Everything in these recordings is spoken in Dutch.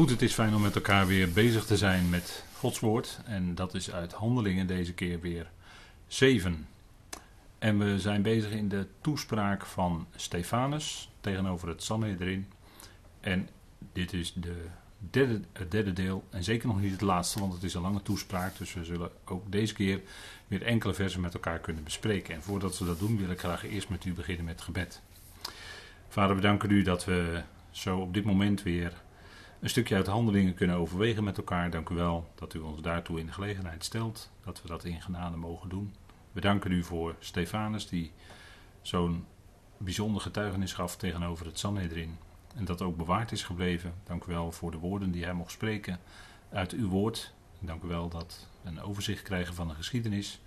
Goed, het is fijn om met elkaar weer bezig te zijn met Gods woord. En dat is uit Handelingen deze keer weer 7. En we zijn bezig in de toespraak van Stefanus tegenover het Sanhedrin. En dit is de derde, het derde deel. En zeker nog niet het laatste, want het is een lange toespraak. Dus we zullen ook deze keer weer enkele versen met elkaar kunnen bespreken. En voordat we dat doen, wil ik graag eerst met u beginnen met gebed. Vader, we danken u dat we zo op dit moment weer een stukje uit de handelingen kunnen overwegen met elkaar. Dank u wel dat u ons daartoe in de gelegenheid stelt, dat we dat in genade mogen doen. We danken u voor Stefanus, die zo'n bijzonder getuigenis gaf tegenover het Sanhedrin. En dat ook bewaard is gebleven. Dank u wel voor de woorden die hij mocht spreken uit uw woord. Dank u wel dat we een overzicht krijgen van de geschiedenis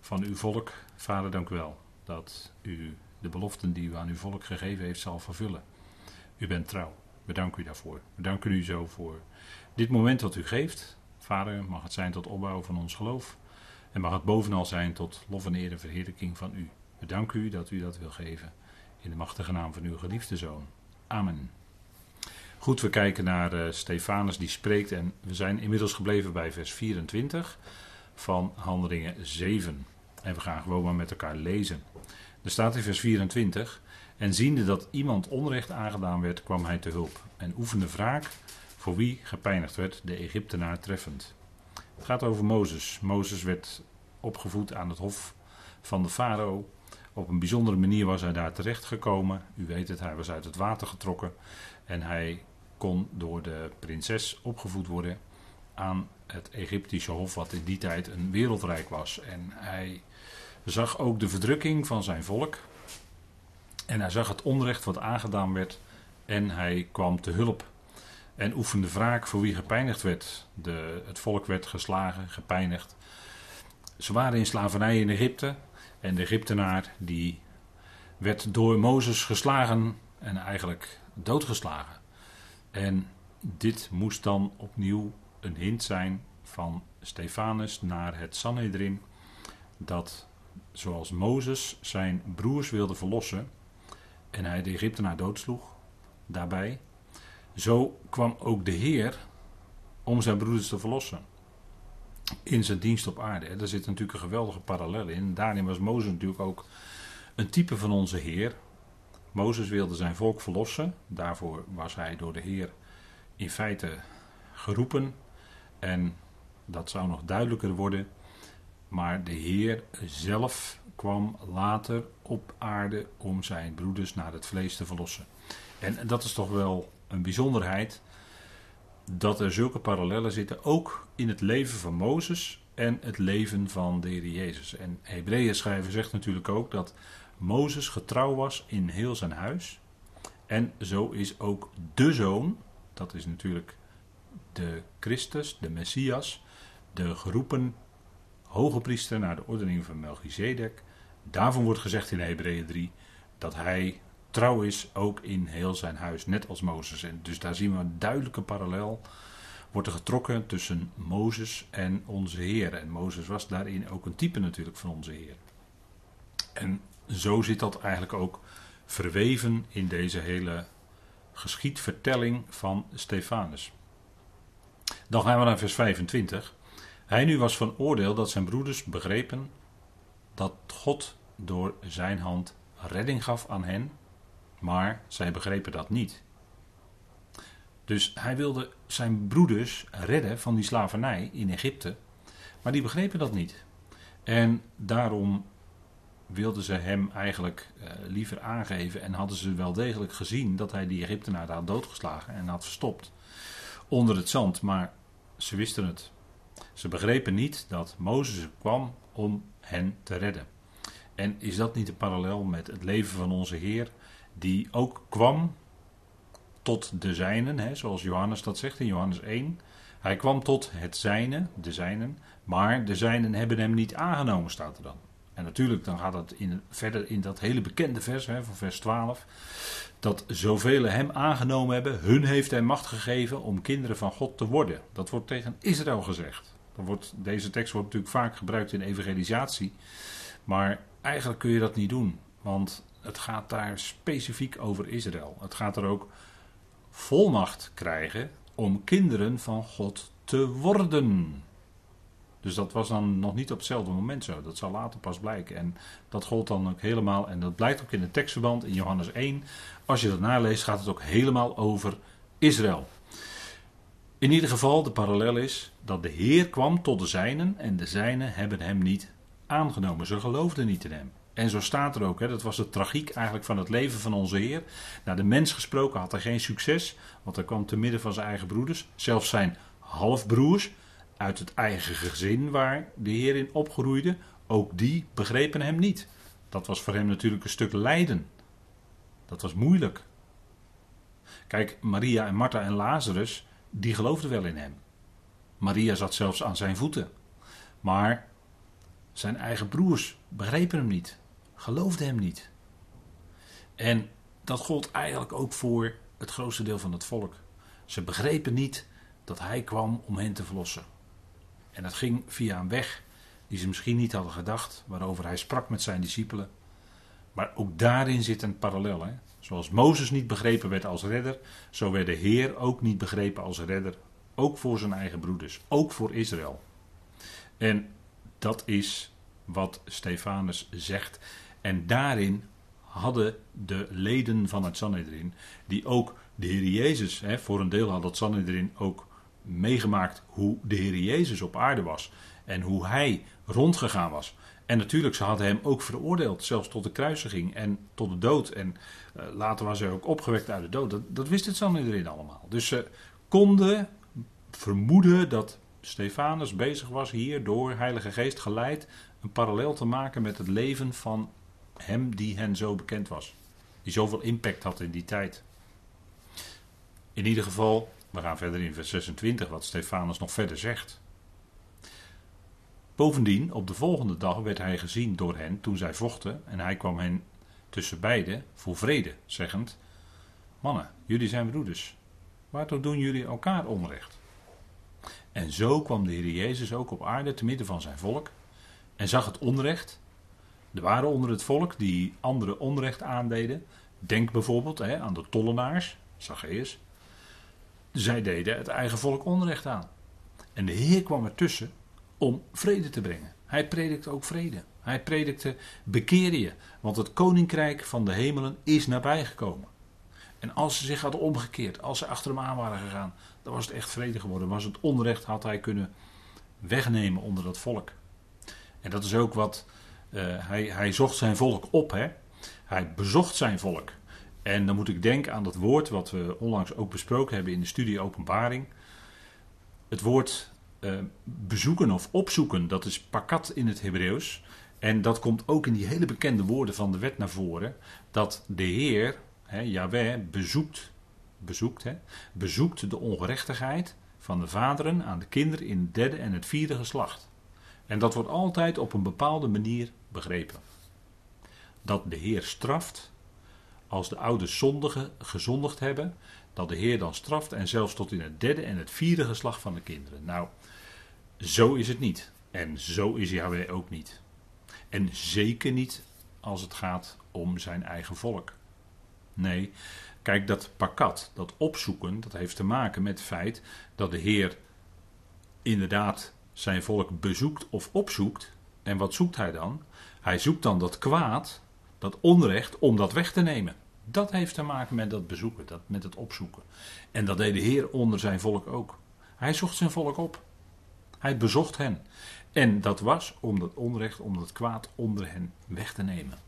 van uw volk. Vader, dank u wel dat u de beloften die u aan uw volk gegeven heeft zal vervullen. U bent trouw. We danken u daarvoor. We danken u zo voor dit moment wat u geeft. Vader, mag het zijn tot opbouw van ons geloof. En mag het bovenal zijn tot lof en eer en verheerlijking van u. We danken u dat u dat wil geven. In de machtige naam van uw geliefde zoon. Amen. Goed, we kijken naar uh, Stefanus die spreekt en we zijn inmiddels gebleven bij vers 24 van Handelingen 7. En we gaan gewoon maar met elkaar lezen. Er staat in vers 24: En ziende dat iemand onrecht aangedaan werd, kwam hij te hulp en oefende wraak voor wie gepijnigd werd, de Egyptenaar treffend. Het gaat over Mozes. Mozes werd opgevoed aan het hof van de farao. Op een bijzondere manier was hij daar terechtgekomen. U weet het, hij was uit het water getrokken en hij kon door de prinses opgevoed worden aan het Egyptische hof, wat in die tijd een wereldrijk was. En hij zag ook de verdrukking van zijn volk. En hij zag het onrecht wat aangedaan werd. En hij kwam te hulp. En oefende wraak voor wie gepijnigd werd. De, het volk werd geslagen, gepijnigd. Ze waren in slavernij in Egypte. En de Egyptenaar die werd door Mozes geslagen en eigenlijk doodgeslagen. En dit moest dan opnieuw een hint zijn van Stefanus naar het Sanhedrin. Dat zoals Mozes zijn broers wilde verlossen en hij de Egyptenaar doodsloeg daarbij, zo kwam ook de Heer om zijn broeders te verlossen. In zijn dienst op aarde. Er zit natuurlijk een geweldige parallel in. Daarin was Mozes natuurlijk ook een type van onze Heer. Mozes wilde zijn volk verlossen. Daarvoor was hij door de Heer in feite geroepen. En dat zou nog duidelijker worden maar de Heer zelf kwam later op aarde om zijn broeders naar het vlees te verlossen. En dat is toch wel een bijzonderheid dat er zulke parallellen zitten, ook in het leven van Mozes en het leven van de Heer Jezus. En Hebreeën schrijver zegt natuurlijk ook dat Mozes getrouw was in heel zijn huis. En zo is ook de zoon, dat is natuurlijk de Christus, de Messias, de geroepen hoge priester naar de ordening van Melchizedek. Daarvan wordt gezegd in Hebreeën 3 dat hij trouw is ook in heel zijn huis, net als Mozes. En dus daar zien we een duidelijke parallel. Wordt er getrokken tussen Mozes en onze Heer. En Mozes was daarin ook een type natuurlijk van onze Heer. En zo zit dat eigenlijk ook verweven in deze hele geschiedvertelling van Stefanus. Dan gaan we naar vers 25. Hij nu was van oordeel dat zijn broeders begrepen dat God door zijn hand redding gaf aan hen, maar zij begrepen dat niet. Dus hij wilde zijn broeders redden van die slavernij in Egypte, maar die begrepen dat niet. En daarom wilden ze hem eigenlijk eh, liever aangeven en hadden ze wel degelijk gezien dat hij die Egyptenaar had doodgeslagen en had verstopt onder het zand, maar ze wisten het ze begrepen niet dat Mozes kwam om hen te redden. En is dat niet een parallel met het leven van onze Heer, die ook kwam tot de zijnen, hè, zoals Johannes dat zegt in Johannes 1. Hij kwam tot het zijne, de zijnen, maar de zijnen hebben hem niet aangenomen, staat er dan. En natuurlijk, dan gaat het in, verder in dat hele bekende vers, hè, van vers 12, dat zoveel hem aangenomen hebben, hun heeft hij macht gegeven om kinderen van God te worden. Dat wordt tegen Israël gezegd. Dan wordt, deze tekst wordt natuurlijk vaak gebruikt in evangelisatie. Maar eigenlijk kun je dat niet doen. Want het gaat daar specifiek over Israël. Het gaat er ook volmacht krijgen om kinderen van God te worden. Dus dat was dan nog niet op hetzelfde moment zo. Dat zal later pas blijken. En dat gold dan ook helemaal. En dat blijkt ook in het tekstverband in Johannes 1. Als je dat naleest, gaat het ook helemaal over Israël. In ieder geval, de parallel is dat de Heer kwam tot de zijnen. En de zijnen hebben hem niet aangenomen. Ze geloofden niet in hem. En zo staat er ook, hè, dat was de tragiek eigenlijk van het leven van onze Heer. Naar de mens gesproken had hij geen succes, want hij kwam te midden van zijn eigen broeders. Zelfs zijn halfbroers uit het eigen gezin waar de Heer in opgroeide, ook die begrepen hem niet. Dat was voor hem natuurlijk een stuk lijden. Dat was moeilijk. Kijk, Maria en Martha en Lazarus, die geloofden wel in hem. Maria zat zelfs aan zijn voeten. Maar zijn eigen broers begrepen hem niet, geloofden hem niet. En dat gold eigenlijk ook voor het grootste deel van het volk. Ze begrepen niet dat hij kwam om hen te verlossen. En dat ging via een weg die ze misschien niet hadden gedacht, waarover hij sprak met zijn discipelen. Maar ook daarin zit een parallel. Hè? Zoals Mozes niet begrepen werd als redder, zo werd de Heer ook niet begrepen als redder. Ook voor zijn eigen broeders, ook voor Israël. En dat is wat Stefanus zegt. En daarin hadden de leden van het Sanhedrin, die ook de Heer Jezus, hè, voor een deel had het Sanhedrin ook meegemaakt hoe de Heer Jezus op aarde was en hoe hij rondgegaan was. En natuurlijk, ze hadden hem ook veroordeeld, zelfs tot de kruisiging en tot de dood. En uh, later was hij ook opgewekt uit de dood. Dat, dat wist het Sanhedrin allemaal. Dus ze konden vermoeden dat Stefanus bezig was hier door Heilige Geest geleid een parallel te maken met het leven van hem die hen zo bekend was. Die zoveel impact had in die tijd. In ieder geval, we gaan verder in vers 26, wat Stefanus nog verder zegt. Bovendien, op de volgende dag werd hij gezien door hen toen zij vochten, en hij kwam hen tussen beiden voor vrede, zeggend: Mannen, jullie zijn broeders. Waartoe doen jullie elkaar onrecht? En zo kwam de Heer Jezus ook op aarde te midden van zijn volk en zag het onrecht. Er waren onder het volk die andere onrecht aandeden. Denk bijvoorbeeld hè, aan de tollenaars, Zacchaeus. Zij deden het eigen volk onrecht aan. En de Heer kwam ertussen om vrede te brengen. Hij predikte ook vrede. Hij predikte bekeer je, want het koninkrijk van de hemelen is nabijgekomen. En als ze zich hadden omgekeerd, als ze achter hem aan waren gegaan, dan was het echt vrede geworden. Was het onrecht had hij kunnen wegnemen onder dat volk. En dat is ook wat. Uh, hij, hij zocht zijn volk op. Hè? Hij bezocht zijn volk. En dan moet ik denken aan dat woord wat we onlangs ook besproken hebben in de studie Openbaring. Het woord uh, bezoeken of opzoeken, dat is pakat in het Hebreeuws. En dat komt ook in die hele bekende woorden van de wet naar voren. Dat de Heer, hè, Yahweh, bezoekt, bezoekt, hè, bezoekt de ongerechtigheid van de vaderen aan de kinderen in het derde en het vierde geslacht. En dat wordt altijd op een bepaalde manier begrepen. Dat de Heer straft als de ouders zondigen gezondigd hebben, dat de Heer dan straft en zelfs tot in het derde en het vierde geslacht van de kinderen. Nou, zo is het niet. En zo is Yahweh ook niet. En zeker niet als het gaat om zijn eigen volk. Nee, kijk, dat pakat, dat opzoeken, dat heeft te maken met het feit dat de Heer inderdaad zijn volk bezoekt of opzoekt. En wat zoekt hij dan? Hij zoekt dan dat kwaad, dat onrecht, om dat weg te nemen. Dat heeft te maken met dat bezoeken, dat, met het opzoeken. En dat deed de Heer onder zijn volk ook. Hij zocht zijn volk op. Hij bezocht hen. En dat was om dat onrecht, om dat kwaad onder hen weg te nemen.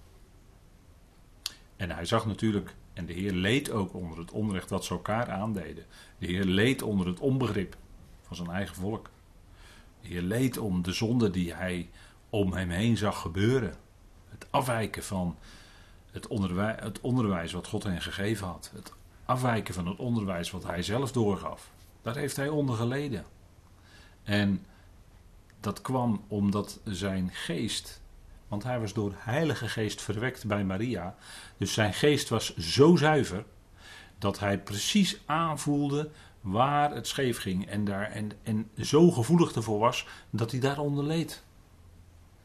En hij zag natuurlijk, en de Heer leed ook onder het onrecht dat ze elkaar aandeden. De Heer leed onder het onbegrip van zijn eigen volk. Heer leed om de zonde die hij om hem heen zag gebeuren. Het afwijken van het onderwijs, het onderwijs wat God hen gegeven had. Het afwijken van het onderwijs wat hij zelf doorgaf. Daar heeft hij onder geleden. En dat kwam omdat zijn geest, want hij was door Heilige Geest verwekt bij Maria. Dus zijn geest was zo zuiver dat hij precies aanvoelde waar het scheef ging en, daar, en, en zo gevoelig ervoor was dat hij daaronder leed.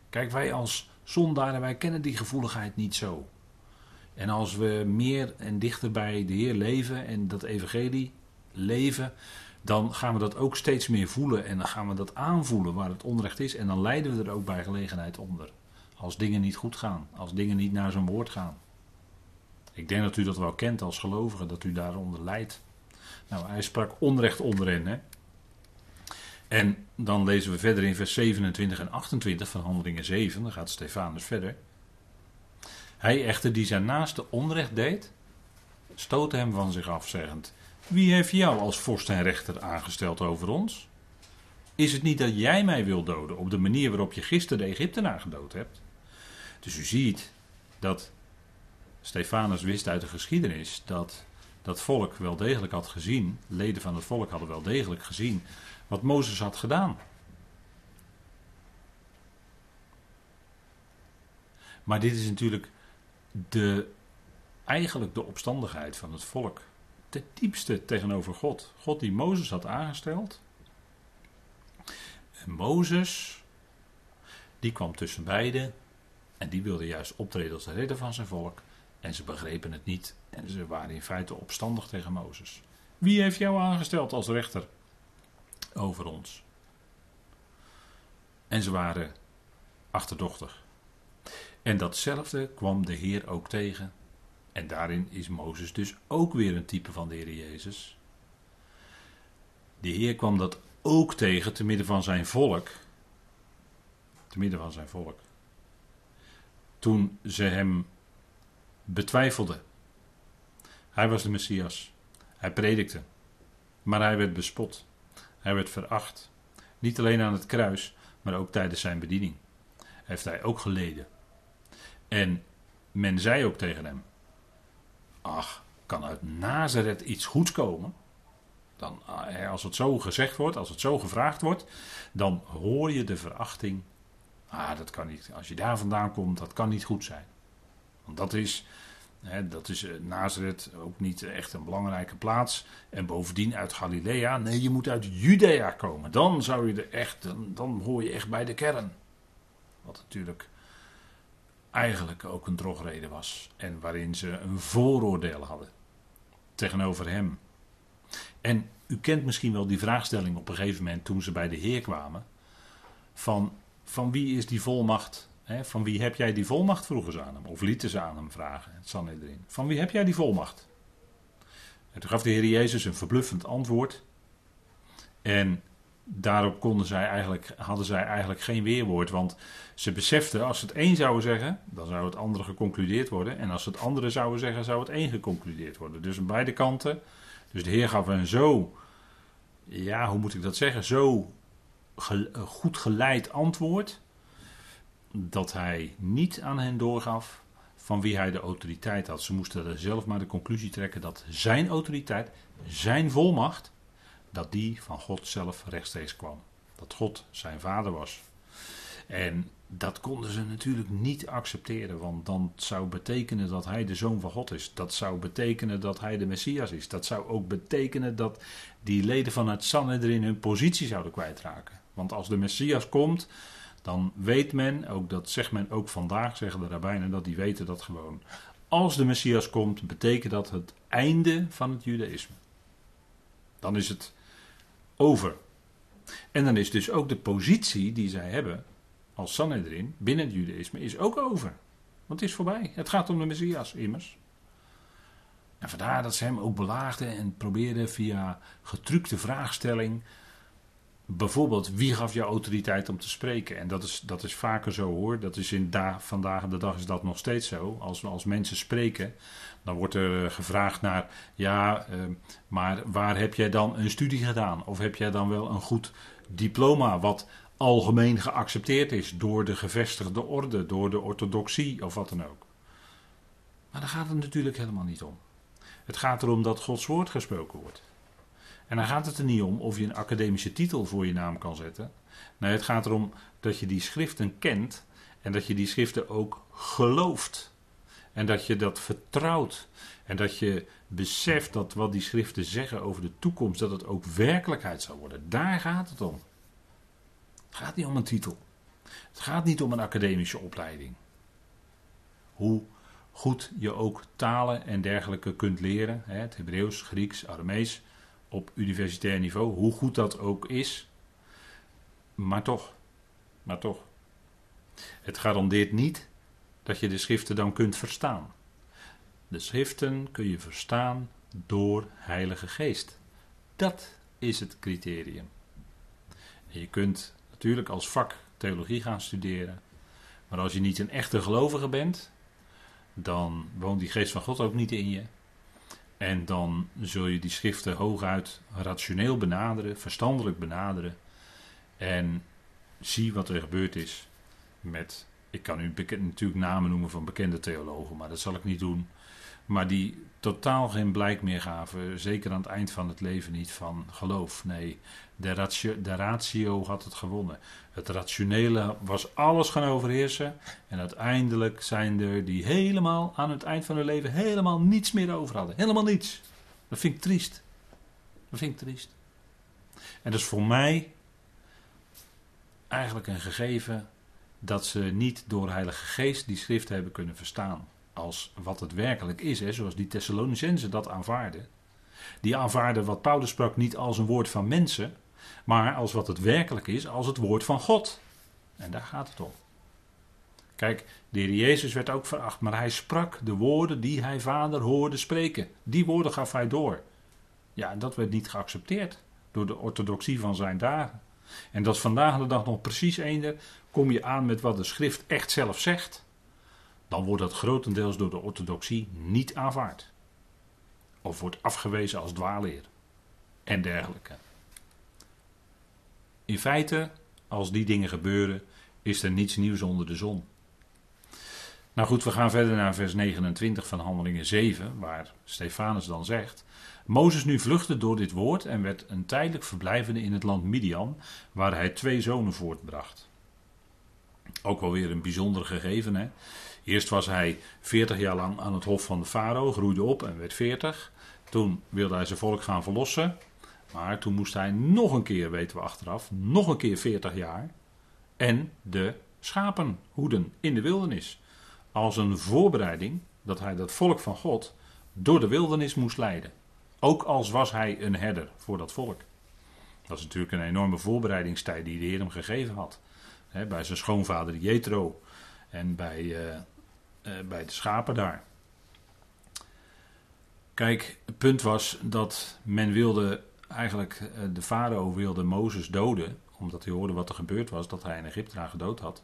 Kijk, wij als zondaren, wij kennen die gevoeligheid niet zo. En als we meer en dichter bij de Heer leven en dat evangelie leven, dan gaan we dat ook steeds meer voelen en dan gaan we dat aanvoelen waar het onrecht is. En dan lijden we er ook bij gelegenheid onder. Als dingen niet goed gaan, als dingen niet naar zijn woord gaan. Ik denk dat u dat wel kent als gelovige, dat u daaronder lijdt. Nou, hij sprak onrecht onder hen. Hè? En dan lezen we verder in vers 27 en 28 van Handelingen 7, dan gaat Stefanus verder. Hij echter die zijn naaste onrecht deed, stootte hem van zich af, zeggend: Wie heeft jou als vorst en rechter aangesteld over ons? Is het niet dat jij mij wil doden op de manier waarop je gisteren de Egyptenaar gedood hebt? Dus u ziet dat Stefanus wist uit de geschiedenis dat dat volk wel degelijk had gezien, leden van het volk hadden wel degelijk gezien wat Mozes had gedaan. Maar dit is natuurlijk de, eigenlijk de opstandigheid van het volk. Ten diepste tegenover God. God die Mozes had aangesteld. En Mozes, die kwam tussen beiden. En die wilde juist optreden als de redder van zijn volk. En ze begrepen het niet. En ze waren in feite opstandig tegen Mozes. Wie heeft jou aangesteld als rechter over ons? En ze waren achterdochtig. En datzelfde kwam de Heer ook tegen. En daarin is Mozes dus ook weer een type van de Heer Jezus. De Heer kwam dat ook tegen te midden van zijn volk. Te midden van zijn volk. Toen ze hem betwijfelden. Hij was de Messias. Hij predikte. Maar hij werd bespot. Hij werd veracht. Niet alleen aan het kruis, maar ook tijdens zijn bediening. Heeft hij ook geleden. En men zei ook tegen hem: Ach, kan uit Nazareth iets goeds komen? Dan, eh, als het zo gezegd wordt, als het zo gevraagd wordt, dan hoor je de verachting. Ah, dat kan niet. Als je daar vandaan komt, dat kan niet goed zijn. Want dat is, hè, dat is eh, Nazareth ook niet echt een belangrijke plaats. En bovendien uit Galilea. Nee, je moet uit Judea komen. Dan zou je er echt, dan, dan hoor je echt bij de kern. Wat natuurlijk eigenlijk ook een drogreden was. En waarin ze een vooroordeel hadden tegenover hem. En u kent misschien wel die vraagstelling op een gegeven moment toen ze bij de Heer kwamen. Van, van wie is die volmacht? Hè? Van wie heb jij die volmacht? vroegen ze aan hem. Of lieten ze aan hem vragen. Het erin. Van wie heb jij die volmacht? En toen gaf de Heer Jezus een verbluffend antwoord. En daarop konden zij eigenlijk, hadden zij eigenlijk geen weerwoord. Want ze beseften, als ze het een zouden zeggen, dan zou het andere geconcludeerd worden. En als ze het andere zouden zeggen, zou het één geconcludeerd worden. Dus aan beide kanten. Dus de Heer gaf een zo, ja, hoe moet ik dat zeggen, zo goed geleid antwoord. Dat hij niet aan hen doorgaf van wie hij de autoriteit had. Ze moesten er zelf maar de conclusie trekken dat zijn autoriteit, zijn volmacht, dat die van God zelf rechtstreeks kwam. Dat God zijn vader was. En dat konden ze natuurlijk niet accepteren, want dan zou betekenen dat hij de zoon van God is. Dat zou betekenen dat hij de Messias is. Dat zou ook betekenen dat die leden van het Sanhedrin hun positie zouden kwijtraken. Want als de Messias komt, dan weet men, ook dat zegt men ook vandaag, zeggen de rabbijnen, dat die weten dat gewoon. Als de Messias komt, betekent dat het einde van het Judaïsme. Dan is het over. En dan is dus ook de positie die zij hebben als Sanhedrin binnen het judaïsme is ook over. Want het is voorbij. Het gaat om de Messias immers. En vandaar dat ze hem ook belaagden en probeerden via getrukte vraagstelling. Bijvoorbeeld, wie gaf jou autoriteit om te spreken? En dat is, dat is vaker zo hoor. Dat is in da vandaag de dag is dat nog steeds zo. Als, als mensen spreken, dan wordt er gevraagd naar, ja, eh, maar waar heb jij dan een studie gedaan? Of heb jij dan wel een goed diploma wat algemeen geaccepteerd is door de gevestigde orde, door de orthodoxie of wat dan ook? Maar daar gaat het natuurlijk helemaal niet om. Het gaat erom dat Gods woord gesproken wordt. En dan gaat het er niet om of je een academische titel voor je naam kan zetten. Nee, het gaat erom dat je die schriften kent en dat je die schriften ook gelooft. En dat je dat vertrouwt. En dat je beseft dat wat die schriften zeggen over de toekomst, dat het ook werkelijkheid zal worden. Daar gaat het om. Het gaat niet om een titel. Het gaat niet om een academische opleiding. Hoe goed je ook talen en dergelijke kunt leren, het Hebreeuws, Grieks, Aramees, op universitair niveau, hoe goed dat ook is. Maar toch, maar toch. Het garandeert niet dat je de schriften dan kunt verstaan. De schriften kun je verstaan door Heilige Geest. Dat is het criterium. Je kunt natuurlijk als vak theologie gaan studeren. Maar als je niet een echte gelovige bent, dan woont die geest van God ook niet in je. En dan zul je die schriften hooguit rationeel benaderen, verstandelijk benaderen. En zie wat er gebeurd is met. Ik kan u natuurlijk namen noemen van bekende theologen, maar dat zal ik niet doen. Maar die totaal geen blijk meer gaven, zeker aan het eind van het leven niet, van geloof. Nee, de ratio, de ratio had het gewonnen. Het rationele was alles gaan overheersen. En uiteindelijk zijn er die helemaal aan het eind van hun leven helemaal niets meer over hadden. Helemaal niets. Dat vind ik triest. Dat vind ik triest. En dat is voor mij eigenlijk een gegeven dat ze niet door Heilige Geest die schrift hebben kunnen verstaan. Als wat het werkelijk is, hè, zoals die Thessalonicenzen dat aanvaarden. Die aanvaarden wat Paulus sprak niet als een woord van mensen, maar als wat het werkelijk is, als het woord van God. En daar gaat het om. Kijk, de heer Jezus werd ook veracht, maar hij sprak de woorden die hij vader hoorde spreken. Die woorden gaf hij door. Ja, en dat werd niet geaccepteerd door de orthodoxie van zijn dagen. En dat is vandaag de dag nog precies eender. Kom je aan met wat de schrift echt zelf zegt, dan wordt dat grotendeels door de orthodoxie niet aanvaard. Of wordt afgewezen als dwaalleer en dergelijke. In feite, als die dingen gebeuren, is er niets nieuws onder de zon. Nou goed, we gaan verder naar vers 29 van Handelingen 7, waar Stefanus dan zegt: Mozes nu vluchtte door dit woord en werd een tijdelijk verblijvende in het land Midian, waar hij twee zonen voortbracht. Ook wel weer een bijzonder gegeven. Hè? Eerst was hij 40 jaar lang aan het hof van de farao, groeide op en werd 40. Toen wilde hij zijn volk gaan verlossen. Maar toen moest hij nog een keer, weten we achteraf, nog een keer 40 jaar. En de schapen hoeden in de wildernis. Als een voorbereiding dat hij dat volk van God door de wildernis moest leiden. Ook als was hij een herder voor dat volk. Dat is natuurlijk een enorme voorbereidingstijd die de Heer hem gegeven had. bij zijn schoonvader Jethro en bij, uh, bij de schapen daar. Kijk, het punt was dat men wilde eigenlijk, eh, de farao wilde Mozes doden, omdat hij hoorde wat er gebeurd was, dat hij een Egyptenaar gedood had.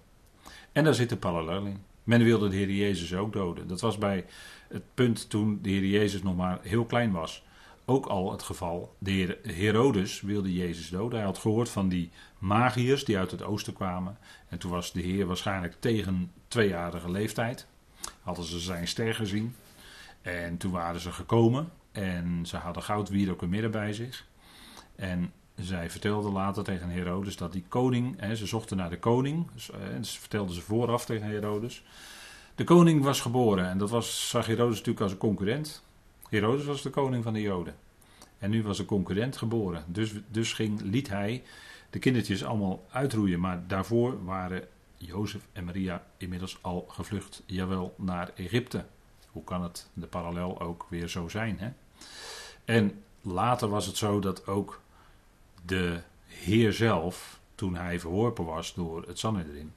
En daar zit een parallel in. Men wilde de Heer Jezus ook doden. Dat was bij het punt toen de Heer Jezus nog maar heel klein was. Ook al het geval. De Heer Herodes wilde Jezus doden. Hij had gehoord van die magiërs die uit het oosten kwamen. En toen was de Heer waarschijnlijk tegen tweejarige leeftijd. Hadden ze zijn ster gezien. En toen waren ze gekomen. En ze hadden goud midden bij zich. En zij vertelde later tegen Herodes dat die koning, hè, ze zochten naar de koning, eh, en ze vertelden ze vooraf tegen Herodes. De koning was geboren en dat was, zag Herodes natuurlijk als een concurrent. Herodes was de koning van de Joden. En nu was een concurrent geboren. Dus, dus ging, liet hij de kindertjes allemaal uitroeien. Maar daarvoor waren Jozef en Maria inmiddels al gevlucht, jawel, naar Egypte. Hoe kan het de parallel ook weer zo zijn? Hè? En later was het zo dat ook de Heer zelf, toen hij verworpen was door het Sanhedrin,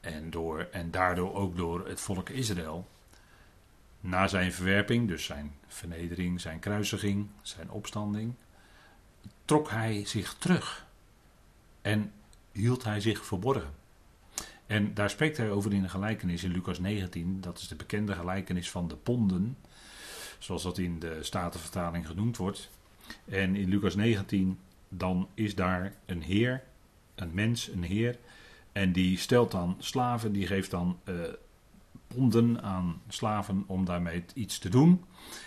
en, door, en daardoor ook door het volk Israël, na zijn verwerping, dus zijn vernedering, zijn kruisiging, zijn opstanding, trok hij zich terug en hield hij zich verborgen. En daar spreekt hij over in een gelijkenis in Lucas 19. Dat is de bekende gelijkenis van de ponden. Zoals dat in de Statenvertaling genoemd wordt. En in Lucas 19, dan is daar een heer, een mens, een heer. En die stelt dan slaven, die geeft dan uh, ponden aan slaven om daarmee iets te doen.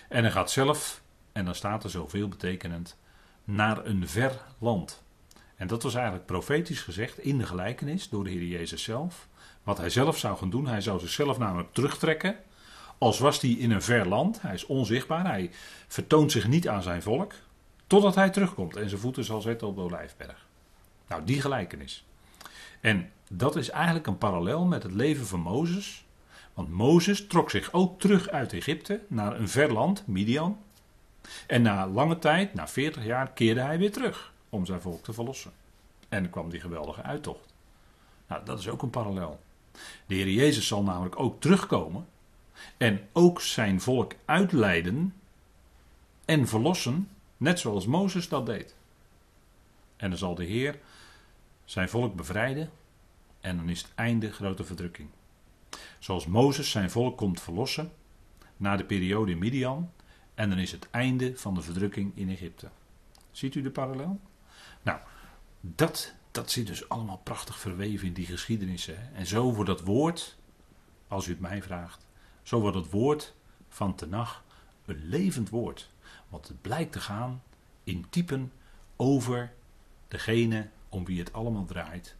En hij gaat zelf, en dan staat er zoveel betekenend, naar een ver land. En dat was eigenlijk profetisch gezegd in de gelijkenis door de Heer Jezus zelf. Wat hij zelf zou gaan doen, hij zou zichzelf namelijk terugtrekken. Als was hij in een ver land, hij is onzichtbaar, hij vertoont zich niet aan zijn volk. Totdat hij terugkomt en zijn voeten zal zetten op de olijfberg. Nou, die gelijkenis. En dat is eigenlijk een parallel met het leven van Mozes. Want Mozes trok zich ook terug uit Egypte naar een ver land, Midian. En na lange tijd, na 40 jaar, keerde hij weer terug om zijn volk te verlossen. En dan kwam die geweldige uittocht. Nou, dat is ook een parallel. De Heer Jezus zal namelijk ook terugkomen en ook zijn volk uitleiden en verlossen, net zoals Mozes dat deed. En dan zal de Heer zijn volk bevrijden en dan is het einde grote verdrukking. Zoals Mozes zijn volk komt verlossen na de periode in Midian en dan is het einde van de verdrukking in Egypte. Ziet u de parallel? Nou, dat, dat zit dus allemaal prachtig verweven in die geschiedenissen. En zo wordt dat woord, als u het mij vraagt, zo wordt het woord van Tenach een levend woord. Want het blijkt te gaan in typen over degene om wie het allemaal draait.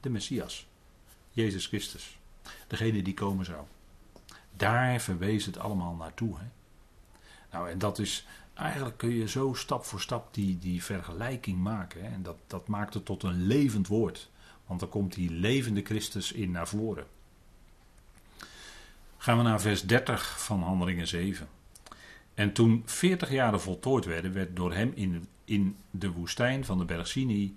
De Messias. Jezus Christus. Degene die komen zou. Daar verwees het allemaal naartoe. Hè? Nou, en dat is. Eigenlijk kun je zo stap voor stap die, die vergelijking maken. Hè? En dat, dat maakt het tot een levend woord. Want dan komt die levende Christus in naar voren. Gaan we naar vers 30 van Handelingen 7. En toen 40 jaren voltooid werden, werd door hem in, in de woestijn van de berg Sinai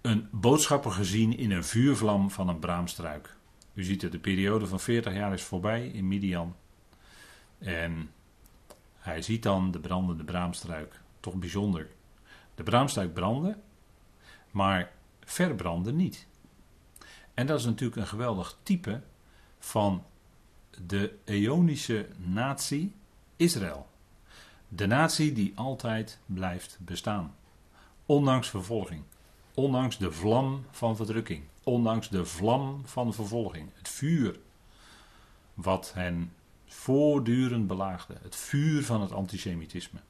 een boodschapper gezien in een vuurvlam van een braamstruik. U ziet het, de periode van 40 jaar is voorbij in Midian. En hij ziet dan de brandende braamstruik. Toch bijzonder. De braamstruik brandde, maar verbrandde niet. En dat is natuurlijk een geweldig type van de Eonische natie Israël. De natie die altijd blijft bestaan. Ondanks vervolging. Ondanks de vlam van verdrukking. Ondanks de vlam van vervolging. Het vuur wat hen voortdurend belaagde. Het vuur van het antisemitisme.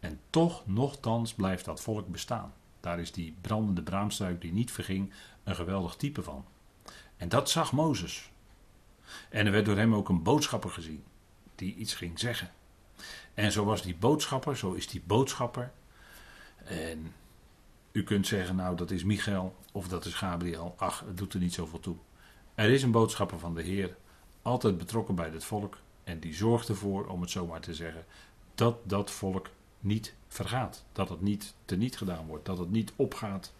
En toch, nochtans, blijft dat volk bestaan. Daar is die brandende braamstruik die niet verging een geweldig type van. En dat zag Mozes. En er werd door hem ook een boodschapper gezien die iets ging zeggen. En zo was die boodschapper, zo is die boodschapper. En u kunt zeggen, nou dat is Michael of dat is Gabriel. Ach, het doet er niet zoveel toe. Er is een boodschapper van de Heer, altijd betrokken bij het volk. En die zorgt ervoor, om het zo maar te zeggen, dat dat volk niet vergaat. Dat het niet teniet gedaan wordt. Dat het niet opgaat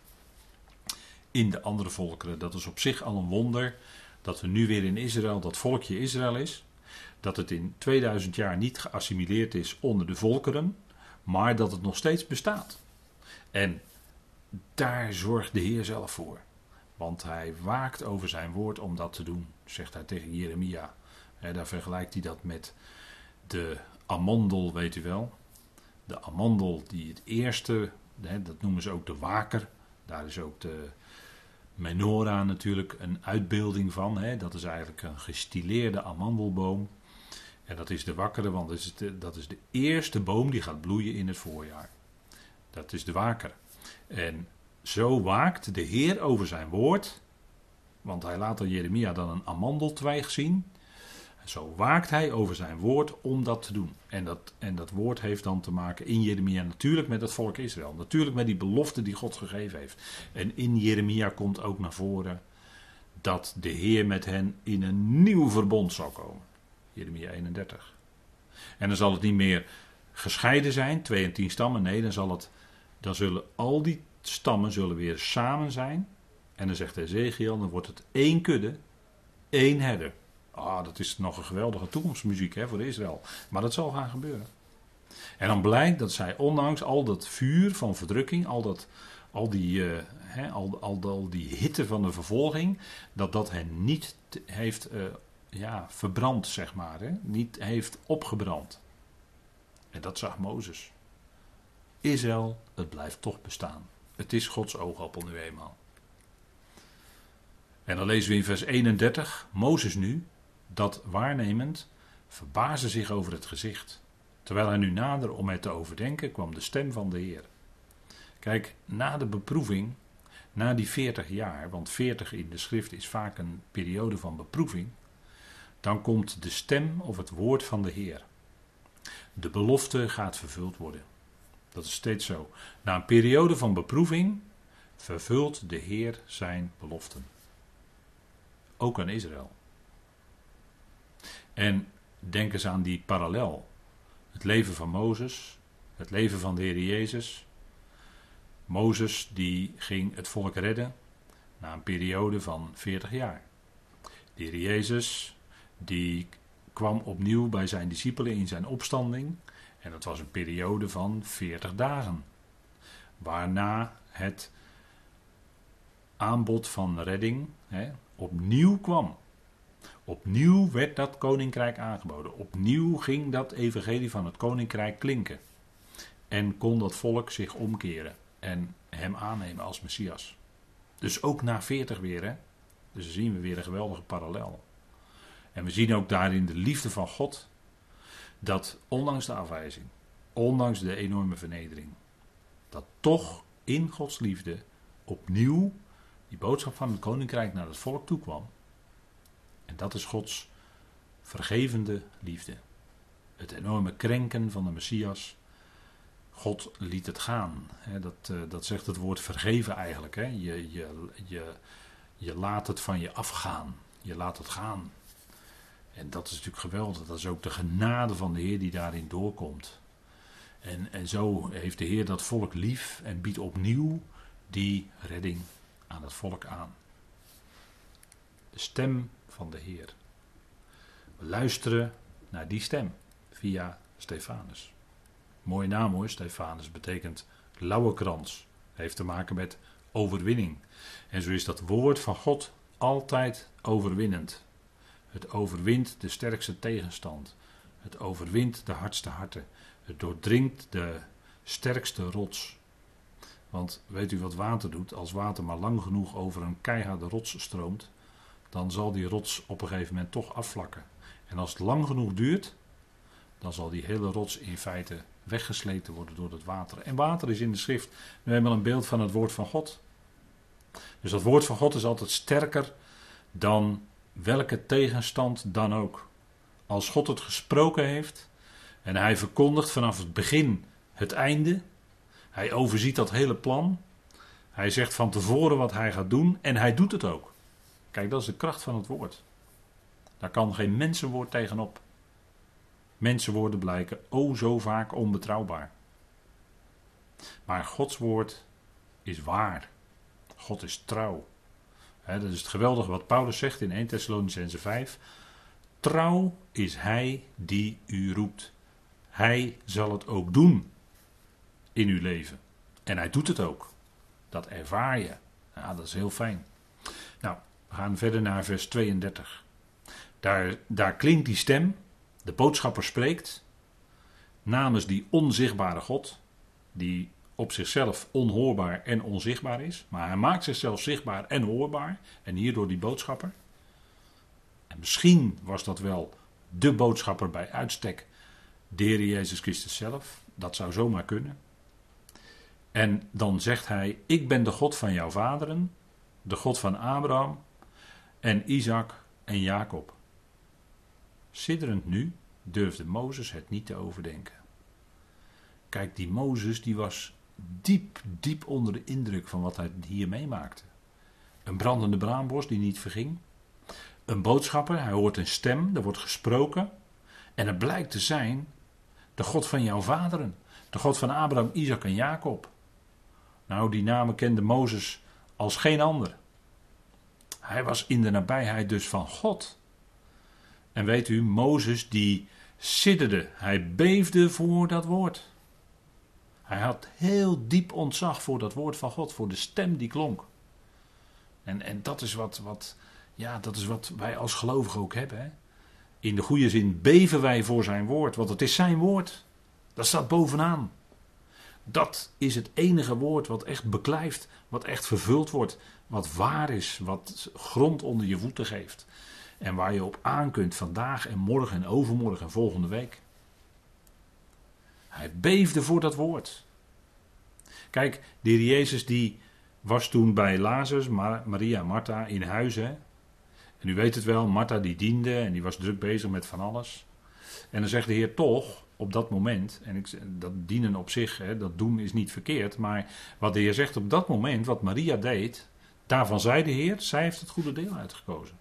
in de andere volkeren. Dat is op zich al een wonder dat er nu weer in Israël dat volkje Israël is. Dat het in 2000 jaar niet geassimileerd is onder de volkeren, maar dat het nog steeds bestaat. En daar zorgt de Heer zelf voor. Want hij waakt over zijn woord om dat te doen, zegt hij tegen Jeremia. daar vergelijkt hij dat met de amandel, weet u wel. De amandel die het eerste, dat noemen ze ook de waker. Daar is ook de, menorah natuurlijk een uitbeelding van. Dat is eigenlijk een gestileerde amandelboom. En dat is de wakkere, want is, dat is de eerste boom die gaat bloeien in het voorjaar. Dat is de waker. En zo waakt de Heer over zijn woord. Want hij laat aan Jeremia dan een amandeltwijg zien. Zo waakt hij over zijn woord om dat te doen. En dat, en dat woord heeft dan te maken in Jeremia natuurlijk met het volk Israël. Natuurlijk met die belofte die God gegeven heeft. En in Jeremia komt ook naar voren dat de Heer met hen in een nieuw verbond zal komen. Jeremia 31. En dan zal het niet meer gescheiden zijn, twee en tien stammen. Nee, dan, zal het, dan zullen al die stammen zullen weer samen zijn. En dan zegt Ezekiel, dan wordt het één kudde, één herder. Ah, dat is nog een geweldige toekomstmuziek hè, voor Israël. Maar dat zal gaan gebeuren. En dan blijkt dat zij, ondanks al dat vuur van verdrukking, al, dat, al, die, hè, al, al, al, die hitte van de vervolging, dat dat hen niet heeft uh, ja, verbrand, zeg maar. Hè? Niet heeft opgebrand. En dat zag Mozes. Israël, het blijft toch bestaan. Het is Gods oogappel nu eenmaal. En dan lezen we in vers 31, Mozes nu, dat waarnemend, verbaasde zich over het gezicht. Terwijl hij nu nader om het te overdenken, kwam de stem van de Heer. Kijk, na de beproeving, na die 40 jaar, want 40 in de schrift is vaak een periode van beproeving, dan komt de stem of het woord van de Heer. De belofte gaat vervuld worden. Dat is steeds zo. Na een periode van beproeving vervult de Heer zijn beloften. Ook aan Israël. En denk eens aan die parallel Het leven van Mozes, het leven van de Heer Jezus. Mozes die ging het volk redden na een periode van 40 jaar. De Heer Jezus die kwam opnieuw bij zijn discipelen in zijn opstanding en dat was een periode van 40 dagen. Waarna het aanbod van redding hè, opnieuw kwam. Opnieuw werd dat koninkrijk aangeboden. Opnieuw ging dat evangelie van het koninkrijk klinken. En kon dat volk zich omkeren en hem aannemen als Messias. Dus ook na 40 weer, hè? Dus zien we weer een geweldige parallel. En we zien ook daarin de liefde van God. Dat ondanks de afwijzing, ondanks de enorme vernedering, dat toch in Gods liefde opnieuw die boodschap van het koninkrijk naar het volk toe kwam. En dat is Gods vergevende liefde. Het enorme krenken van de Messias. God liet het gaan. dat, eh, dat zegt het woord vergeven eigenlijk. Je, je, je, je laat het van je afgaan. Je laat het gaan. En dat is natuurlijk geweldig. Dat is ook de genade van de Heer die daarin doorkomt. En, en zo heeft de Heer dat volk lief en biedt opnieuw die redding aan het volk aan. De stem van de Heer. We luisteren naar die stem via Stefanus. Mooie naam hoor, Stefanus betekent lauwe krans. Heeft te maken met overwinning. En zo is dat woord van God altijd overwinnend. Het overwint de sterkste tegenstand. Het overwint de hardste harten. Het doordringt de sterkste rots. Want weet u wat water doet? Als water maar lang genoeg over een keiharde rots stroomt, dan zal die rots op een gegeven moment toch afvlakken. En als het lang genoeg duurt, dan zal die hele rots in feite weggesleten worden door het water. En water is in de schrift nu eenmaal een beeld van het woord van God. Dus dat woord van God is altijd sterker dan welke tegenstand dan ook. Als God het gesproken heeft en hij verkondigt vanaf het begin het einde, hij overziet dat hele plan. Hij zegt van tevoren wat hij gaat doen en hij doet het ook. Kijk, dat is de kracht van het woord. Daar kan geen mensenwoord tegenop. Mensenwoorden blijken o zo vaak onbetrouwbaar. Maar Gods woord is waar. God is trouw. Dat is het geweldige wat Paulus zegt in 1 Thessalonicense 5. Trouw is hij die u roept. Hij zal het ook doen in uw leven. En hij doet het ook. Dat ervaar je. Ja, dat is heel fijn. Nou, we gaan verder naar vers 32. Daar, daar klinkt die stem. De boodschapper spreekt. Namens die onzichtbare God. Die op zichzelf onhoorbaar en onzichtbaar is. Maar hij maakt zichzelf zichtbaar en hoorbaar. En hierdoor die boodschapper. En misschien was dat wel de boodschapper bij uitstek. De Jezus Christus zelf. Dat zou zomaar kunnen. En dan zegt hij: Ik ben de God van jouw vaderen, de God van Abraham en Isaac en Jacob. Sidderend nu durfde Mozes het niet te overdenken. Kijk, die Mozes die was diep, diep onder de indruk van wat hij hier meemaakte. Een brandende braambos die niet verging. Een boodschapper, hij hoort een stem, er wordt gesproken. En het blijkt te zijn de God van jouw vaderen. De God van Abraham, Isaac en Jacob. Nou, die namen kende Mozes als geen ander. Hij was in de nabijheid dus van God. En weet u, Mozes die sidderde, hij beefde voor dat woord. Hij had heel diep ontzag voor dat woord van God, voor de stem die klonk. En, en dat, is wat, wat, ja, dat is wat wij als gelovigen ook hebben. Hè? In de goede zin beven wij voor zijn woord, want het is zijn woord. Dat staat bovenaan. Dat is het enige woord wat echt beklijft, wat echt vervuld wordt, wat waar is, wat grond onder je voeten geeft. En waar je op aan kunt vandaag en morgen en overmorgen en volgende week. Hij beefde voor dat woord. Kijk, de heer Jezus die was toen bij Lazarus, Maria en Martha in huis. Hè? En u weet het wel, Martha die diende en die was druk bezig met van alles. En dan zegt de Heer toch, op dat moment, en ik, dat dienen op zich, hè, dat doen is niet verkeerd, maar wat de Heer zegt op dat moment, wat Maria deed, daarvan zei de Heer, zij heeft het goede deel uitgekozen.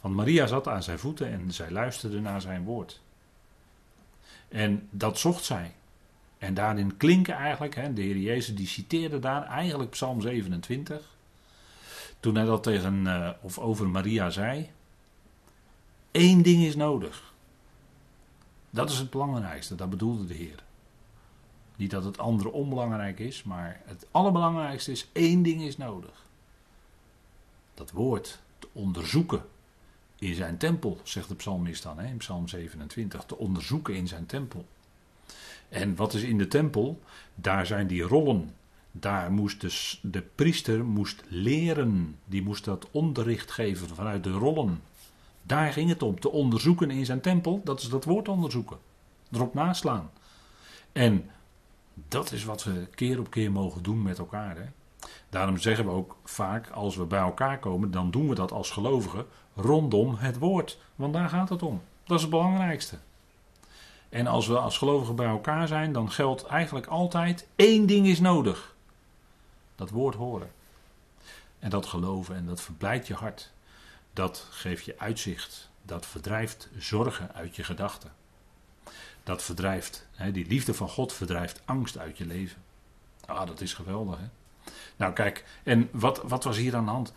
Want Maria zat aan zijn voeten en zij luisterde naar zijn woord. En dat zocht zij. En daarin klinken eigenlijk, hè, de Heer Jezus die citeerde daar eigenlijk Psalm 27. Toen hij dat tegen uh, of over Maria zei. Eén ding is nodig. Dat is het belangrijkste, dat bedoelde de Heer. Niet dat het andere onbelangrijk is, maar het allerbelangrijkste is één ding is nodig. Dat woord te onderzoeken in zijn tempel, zegt de psalmist dan hè, in Psalm 27. Te onderzoeken in zijn tempel. En wat is in de tempel? Daar zijn die rollen. Daar moest de, priester moest leren. Die moest dat onderricht geven vanuit de rollen. Daar ging het om. Te onderzoeken in zijn tempel, dat is dat woord onderzoeken. Erop naslaan. En dat is wat we keer op keer mogen doen met elkaar. Hè? Daarom zeggen we ook vaak, als we bij elkaar komen, dan doen we dat als gelovigen rondom het woord. Want daar gaat het om. Dat is het belangrijkste. En als we als gelovigen bij elkaar zijn, dan geldt eigenlijk altijd één ding is nodig. Dat woord horen. En dat geloven en dat verblijdt je hart. Dat geeft je uitzicht. Dat verdrijft zorgen uit je gedachten. Dat verdrijft, hè, die liefde van God verdrijft angst uit je leven. Ah, dat is geweldig, hè? Nou, kijk, en wat, wat was hier aan de hand?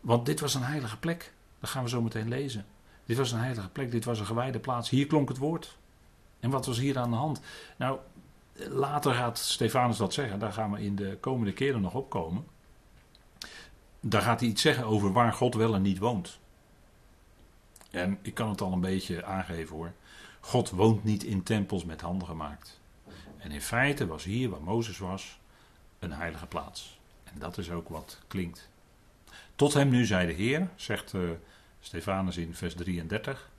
Want dit was een heilige plek. Dat gaan we zo meteen lezen. Dit was een heilige plek, dit was een gewijde plaats. Hier klonk het woord. En wat was hier aan de hand? Nou, later gaat Stefanus dat zeggen. Daar gaan we in de komende keren nog opkomen. Daar gaat hij iets zeggen over waar God wel en niet woont. En ik kan het al een beetje aangeven hoor. God woont niet in tempels met handen gemaakt. En in feite was hier, waar Mozes was, een heilige plaats. Dat is ook wat klinkt. Tot hem nu zei de Heer, zegt uh, Stefanus in vers 33.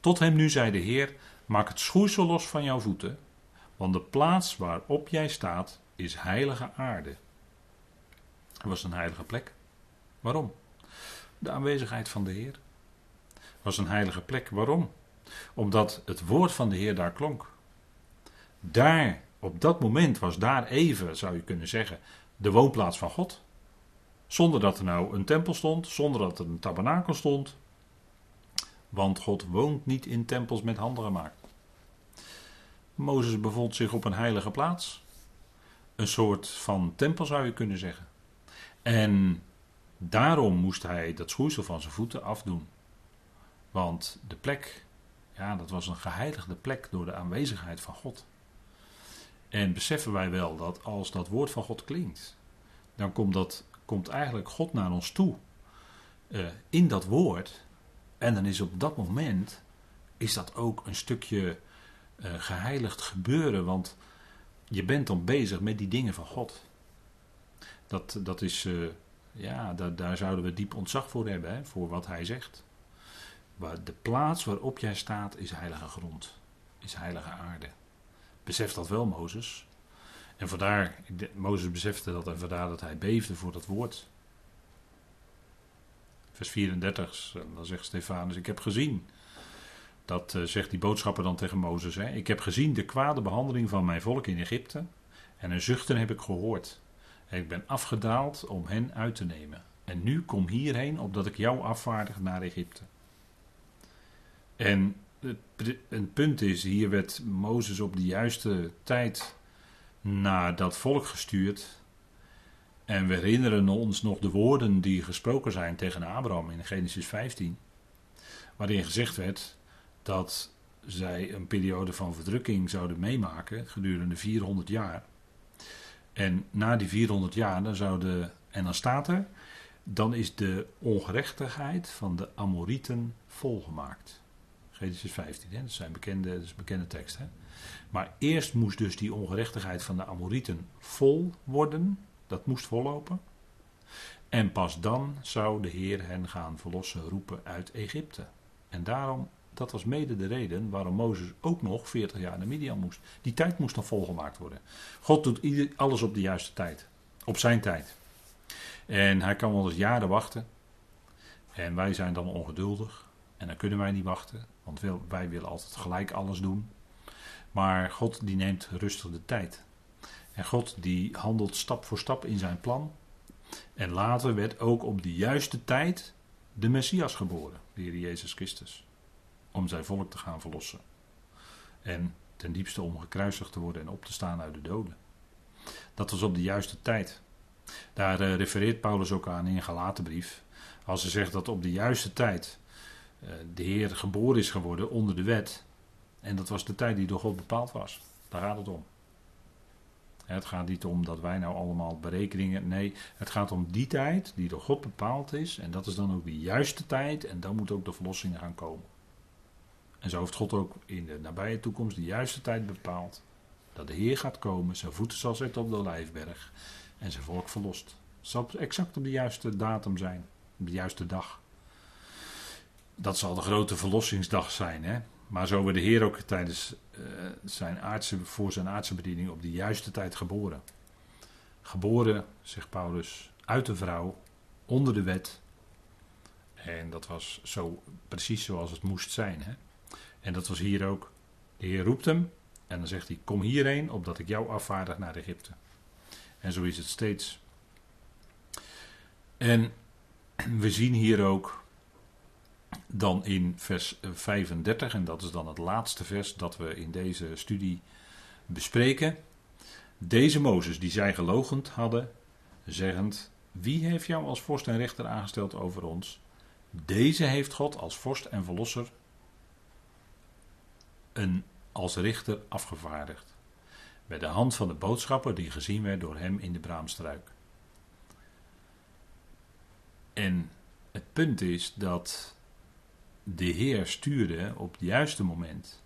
Tot hem nu zei de Heer: Maak het schoeisel los van jouw voeten, want de plaats waarop jij staat is heilige aarde. Het was een heilige plek. Waarom? De aanwezigheid van de Heer. Het was een heilige plek. Waarom? Omdat het woord van de Heer daar klonk. Daar, op dat moment was daar even, zou je kunnen zeggen, de woonplaats van God. Zonder dat er nou een tempel stond, zonder dat er een tabernakel stond. Want God woont niet in tempels met handen gemaakt. Mozes bevond zich op een heilige plaats. Een soort van tempel zou je kunnen zeggen. En daarom moest hij dat schoeisel van zijn voeten afdoen. Want de plek, ja, dat was een geheiligde plek door de aanwezigheid van God. En beseffen wij wel dat als dat woord van God klinkt, dan komt, dat, komt eigenlijk God naar ons toe uh, in dat woord. En dan is op dat moment, is dat ook een stukje uh, geheiligd gebeuren, want je bent dan bezig met die dingen van God. Dat, dat is, uh, ja, daar, daar zouden we diep ontzag voor hebben, hè, voor wat hij zegt. Maar de plaats waarop jij staat is heilige grond, is heilige aarde. Besef dat wel, Mozes. En vandaar, Mozes besefte dat en vandaar dat hij beefde voor dat woord. Vers 34, dan zegt Stefanus, ik heb gezien dat uh, zegt die boodschapper dan tegen Mozes. Hè? Ik heb gezien de kwade behandeling van mijn volk in Egypte. En een zuchten heb ik gehoord. Ik ben afgedaald om hen uit te nemen. En nu kom hierheen, opdat ik jou afvaardig naar Egypte. En het, punt is, hier werd Mozes op de juiste tijd naar dat volk gestuurd. En we herinneren ons nog de woorden die gesproken zijn tegen Abraham in Genesis 15. Waarin gezegd werd: dat zij een periode van verdrukking zouden meemaken gedurende 400 jaar. En na die 400 jaar, dan zouden, en dan staat er, dan is de ongerechtigheid van de Amorieten volgemaakt. Genesis 15, hè? dat, zijn bekende, dat is bekende tekst. Hè? Maar eerst moest dus die ongerechtigheid van de Amorieten vol worden, dat moest vollopen. En pas dan zou de Heer hen gaan verlossen, roepen uit Egypte. En daarom dat was mede de reden waarom Mozes ook nog 40 jaar naar Midian moest. Die tijd moest dan volgemaakt worden. God doet alles op de juiste tijd. Op zijn tijd. En hij kan wel eens jaren wachten. En wij zijn dan ongeduldig. En dan kunnen wij niet wachten. Want wij willen altijd gelijk alles doen. Maar God die neemt rustig de tijd. En God die handelt stap voor stap in zijn plan. En later werd ook op de juiste tijd de Messias geboren, de Heer Jezus Christus om zijn volk te gaan verlossen. En ten diepste om gekruisigd te worden en op te staan uit de doden. Dat was op de juiste tijd. Daar uh, refereert Paulus ook aan in een Galatenbrief. Als hij zegt dat op de juiste tijd de Heer geboren is geworden onder de wet. En dat was de tijd die door God bepaald was. Daar gaat het om. Het gaat niet om dat wij nou allemaal berekeningen. Nee, het gaat om die tijd die door God bepaald is. En dat is dan ook de juiste tijd. En dan moet ook de verlossing gaan komen. En zo heeft God ook in de nabije toekomst de juiste tijd bepaald. Dat de Heer gaat komen, zijn voeten zal zetten op de lijfberg. En zijn volk verlost. Het zal exact op de juiste datum zijn. Op de juiste dag. Dat zal de grote verlossingsdag zijn. Hè? Maar zo werd de Heer ook tijdens uh, zijn aardse, voor zijn aardse bediening op de juiste tijd geboren. Geboren, zegt Paulus, uit de vrouw, onder de wet. En dat was zo precies zoals het moest zijn. Hè? En dat was hier ook. De Heer roept hem en dan zegt hij: Kom hierheen, opdat ik jou afvaardig naar Egypte. En zo is het steeds. En we zien hier ook dan in vers 35, en dat is dan het laatste vers dat we in deze studie bespreken. Deze Mozes, die zij gelogend hadden, zeggend: Wie heeft jou als vorst en rechter aangesteld over ons? Deze heeft God als vorst en verlosser een, als richter afgevaardigd. Bij de hand van de boodschapper die gezien werd door hem in de braamstruik. En het punt is dat de Heer stuurde op het juiste moment,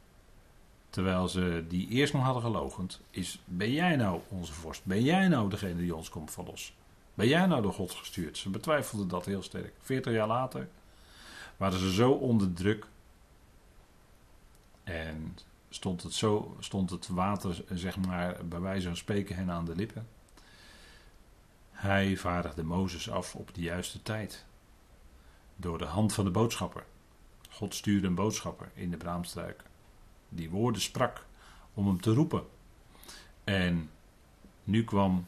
terwijl ze die eerst nog hadden gelogend, is: Ben jij nou onze vorst? Ben jij nou degene die ons komt verlossen? Ben jij nou door God gestuurd? Ze betwijfelden dat heel sterk. Veertig jaar later waren ze zo onder druk en stond het, zo, stond het water, zeg maar, bij wijze van spreken hen aan de lippen. Hij vaardigde Mozes af op de juiste tijd. Door de hand van de boodschapper. God stuurde een boodschapper in de braamstruik. Die woorden sprak om hem te roepen. En nu kwam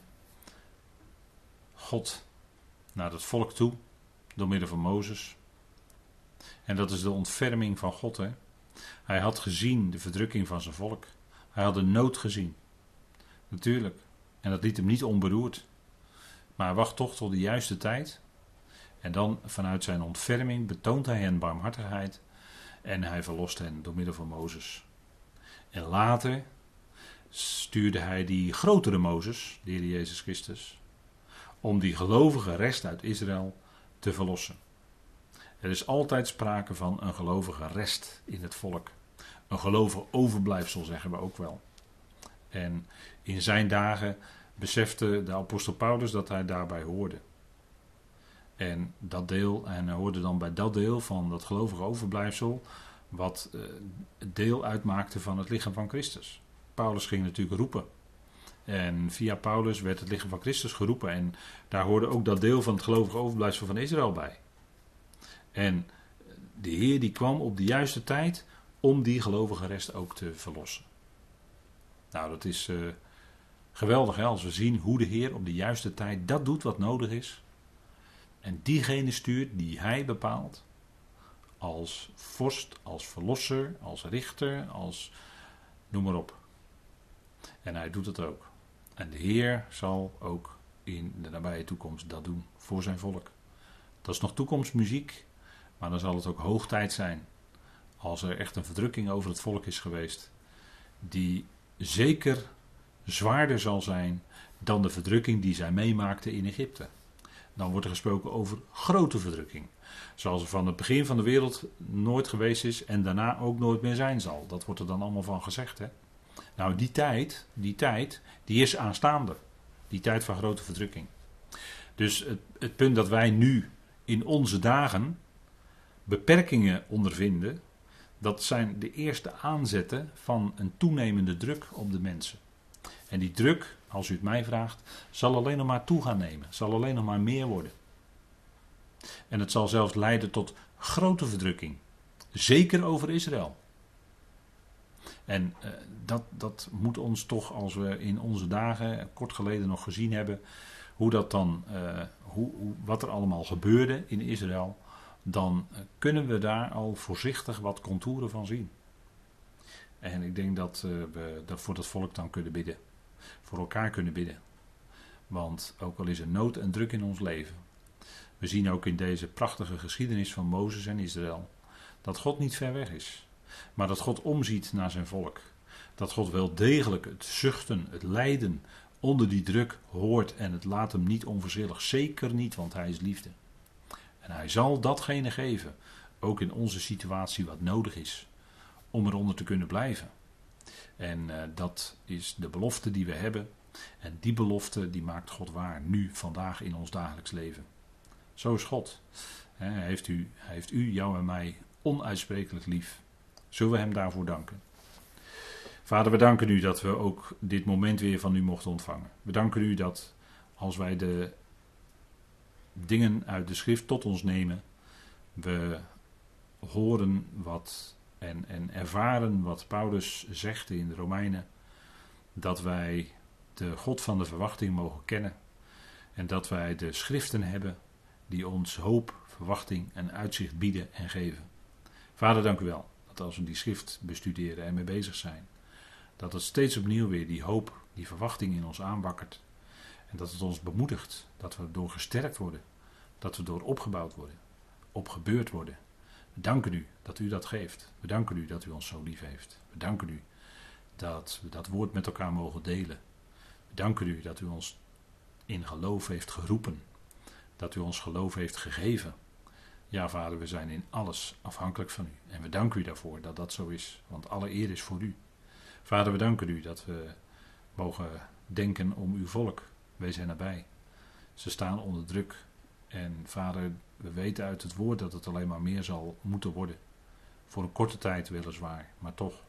God naar het volk toe door middel van Mozes. En dat is de ontferming van God. Hè? Hij had gezien de verdrukking van zijn volk. Hij had de nood gezien. Natuurlijk. En dat liet hem niet onberoerd. Maar hij wacht toch tot de juiste tijd. En dan vanuit zijn ontferming betoont hij hen barmhartigheid. En hij verlost hen door middel van Mozes. En later stuurde hij die grotere Mozes, de Heer Jezus Christus, om die gelovige rest uit Israël te verlossen. Er is altijd sprake van een gelovige rest in het volk. Een gelovig overblijfsel zeggen we ook wel. En in zijn dagen besefte de apostel Paulus dat hij daarbij hoorde. En dat deel, en hoorde dan bij dat deel van dat gelovige overblijfsel, wat uh, deel uitmaakte van het lichaam van Christus. Paulus ging natuurlijk roepen. En via Paulus werd het lichaam van Christus geroepen. En daar hoorde ook dat deel van het gelovige overblijfsel van Israël bij. En de Heer die kwam op de juiste tijd om die gelovige rest ook te verlossen. Nou, dat is uh, geweldig hè, als we zien hoe de Heer op de juiste tijd dat doet wat nodig is. En diegene stuurt die hij bepaalt. Als vorst, als verlosser, als richter, als noem maar op. En hij doet het ook. En de Heer zal ook in de nabije toekomst dat doen voor zijn volk. Dat is nog toekomstmuziek. Maar dan zal het ook hoog tijd zijn, als er echt een verdrukking over het volk is geweest, die zeker zwaarder zal zijn dan de verdrukking die zij meemaakten in Egypte. Dan wordt er gesproken over grote verdrukking. Zoals er van het begin van de wereld nooit geweest is en daarna ook nooit meer zijn zal. Dat wordt er dan allemaal van gezegd. Hè? Nou, die tijd, die tijd, die is aanstaande. Die tijd van grote verdrukking. Dus het, het punt dat wij nu in onze dagen beperkingen ondervinden, dat zijn de eerste aanzetten van een toenemende druk op de mensen. En die druk, als u het mij vraagt, zal alleen nog maar toe gaan nemen, zal alleen nog maar meer worden. En het zal zelfs leiden tot grote verdrukking, zeker over Israël. En uh, dat, dat moet ons toch, als we in onze dagen, kort geleden nog gezien hebben, hoe dat dan, uh, hoe, wat er allemaal gebeurde in Israël, dan kunnen we daar al voorzichtig wat contouren van zien. En ik denk dat we dat voor dat volk dan kunnen bidden. Voor elkaar kunnen bidden. Want ook al is er nood en druk in ons leven. We zien ook in deze prachtige geschiedenis van Mozes en Israël. Dat God niet ver weg is. Maar dat God omziet naar zijn volk. Dat God wel degelijk het zuchten, het lijden onder die druk hoort en het laat hem niet onverzillig. Zeker niet, want hij is liefde. En hij zal datgene geven, ook in onze situatie wat nodig is, om eronder te kunnen blijven. En uh, dat is de belofte die we hebben. En die belofte die maakt God waar, nu, vandaag in ons dagelijks leven. Zo is God. Heeft u, hij heeft u, jou en mij onuitsprekelijk lief. Zullen we hem daarvoor danken? Vader, we danken u dat we ook dit moment weer van u mochten ontvangen. We danken u dat als wij de dingen uit de schrift tot ons nemen, we horen wat en, en ervaren wat Paulus zegt in de Romeinen, dat wij de God van de verwachting mogen kennen en dat wij de schriften hebben die ons hoop, verwachting en uitzicht bieden en geven. Vader, dank u wel dat als we die schrift bestuderen en mee bezig zijn, dat het steeds opnieuw weer die hoop, die verwachting in ons aanwakkert. En dat het ons bemoedigt, dat we door gesterkt worden, dat we door opgebouwd worden, opgebeurd worden. We danken u dat u dat geeft. We danken u dat u ons zo lief heeft. We danken u dat we dat woord met elkaar mogen delen. We danken u dat u ons in geloof heeft geroepen. Dat u ons geloof heeft gegeven. Ja, vader, we zijn in alles afhankelijk van u. En we danken u daarvoor dat dat zo is, want alle eer is voor u. Vader, we danken u dat we mogen denken om uw volk. Wees zijn nabij. Ze staan onder druk. En vader, we weten uit het woord dat het alleen maar meer zal moeten worden. Voor een korte tijd weliswaar, maar toch.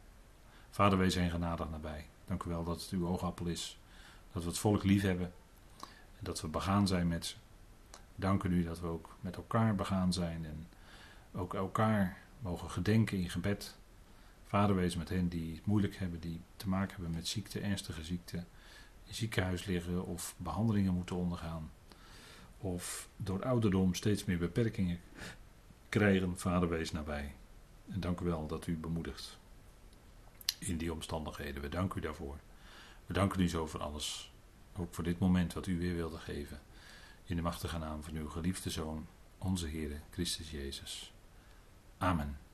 Vader, wees hen genadig nabij. Dank u wel dat het uw oogappel is. Dat we het volk lief hebben. En dat we begaan zijn met ze. Danken u dat we ook met elkaar begaan zijn. En ook elkaar mogen gedenken in gebed. Vader, wees met hen die het moeilijk hebben, die te maken hebben met ziekte, ernstige ziekte, in ziekenhuis liggen of behandelingen moeten ondergaan. Of door ouderdom steeds meer beperkingen krijgen. Vader, wees nabij. En dank u wel dat u bemoedigt in die omstandigheden. We danken u daarvoor. We danken u zo voor alles. Ook voor dit moment wat u weer wilde geven. In de machtige naam van uw geliefde Zoon, onze Heer Christus Jezus. Amen.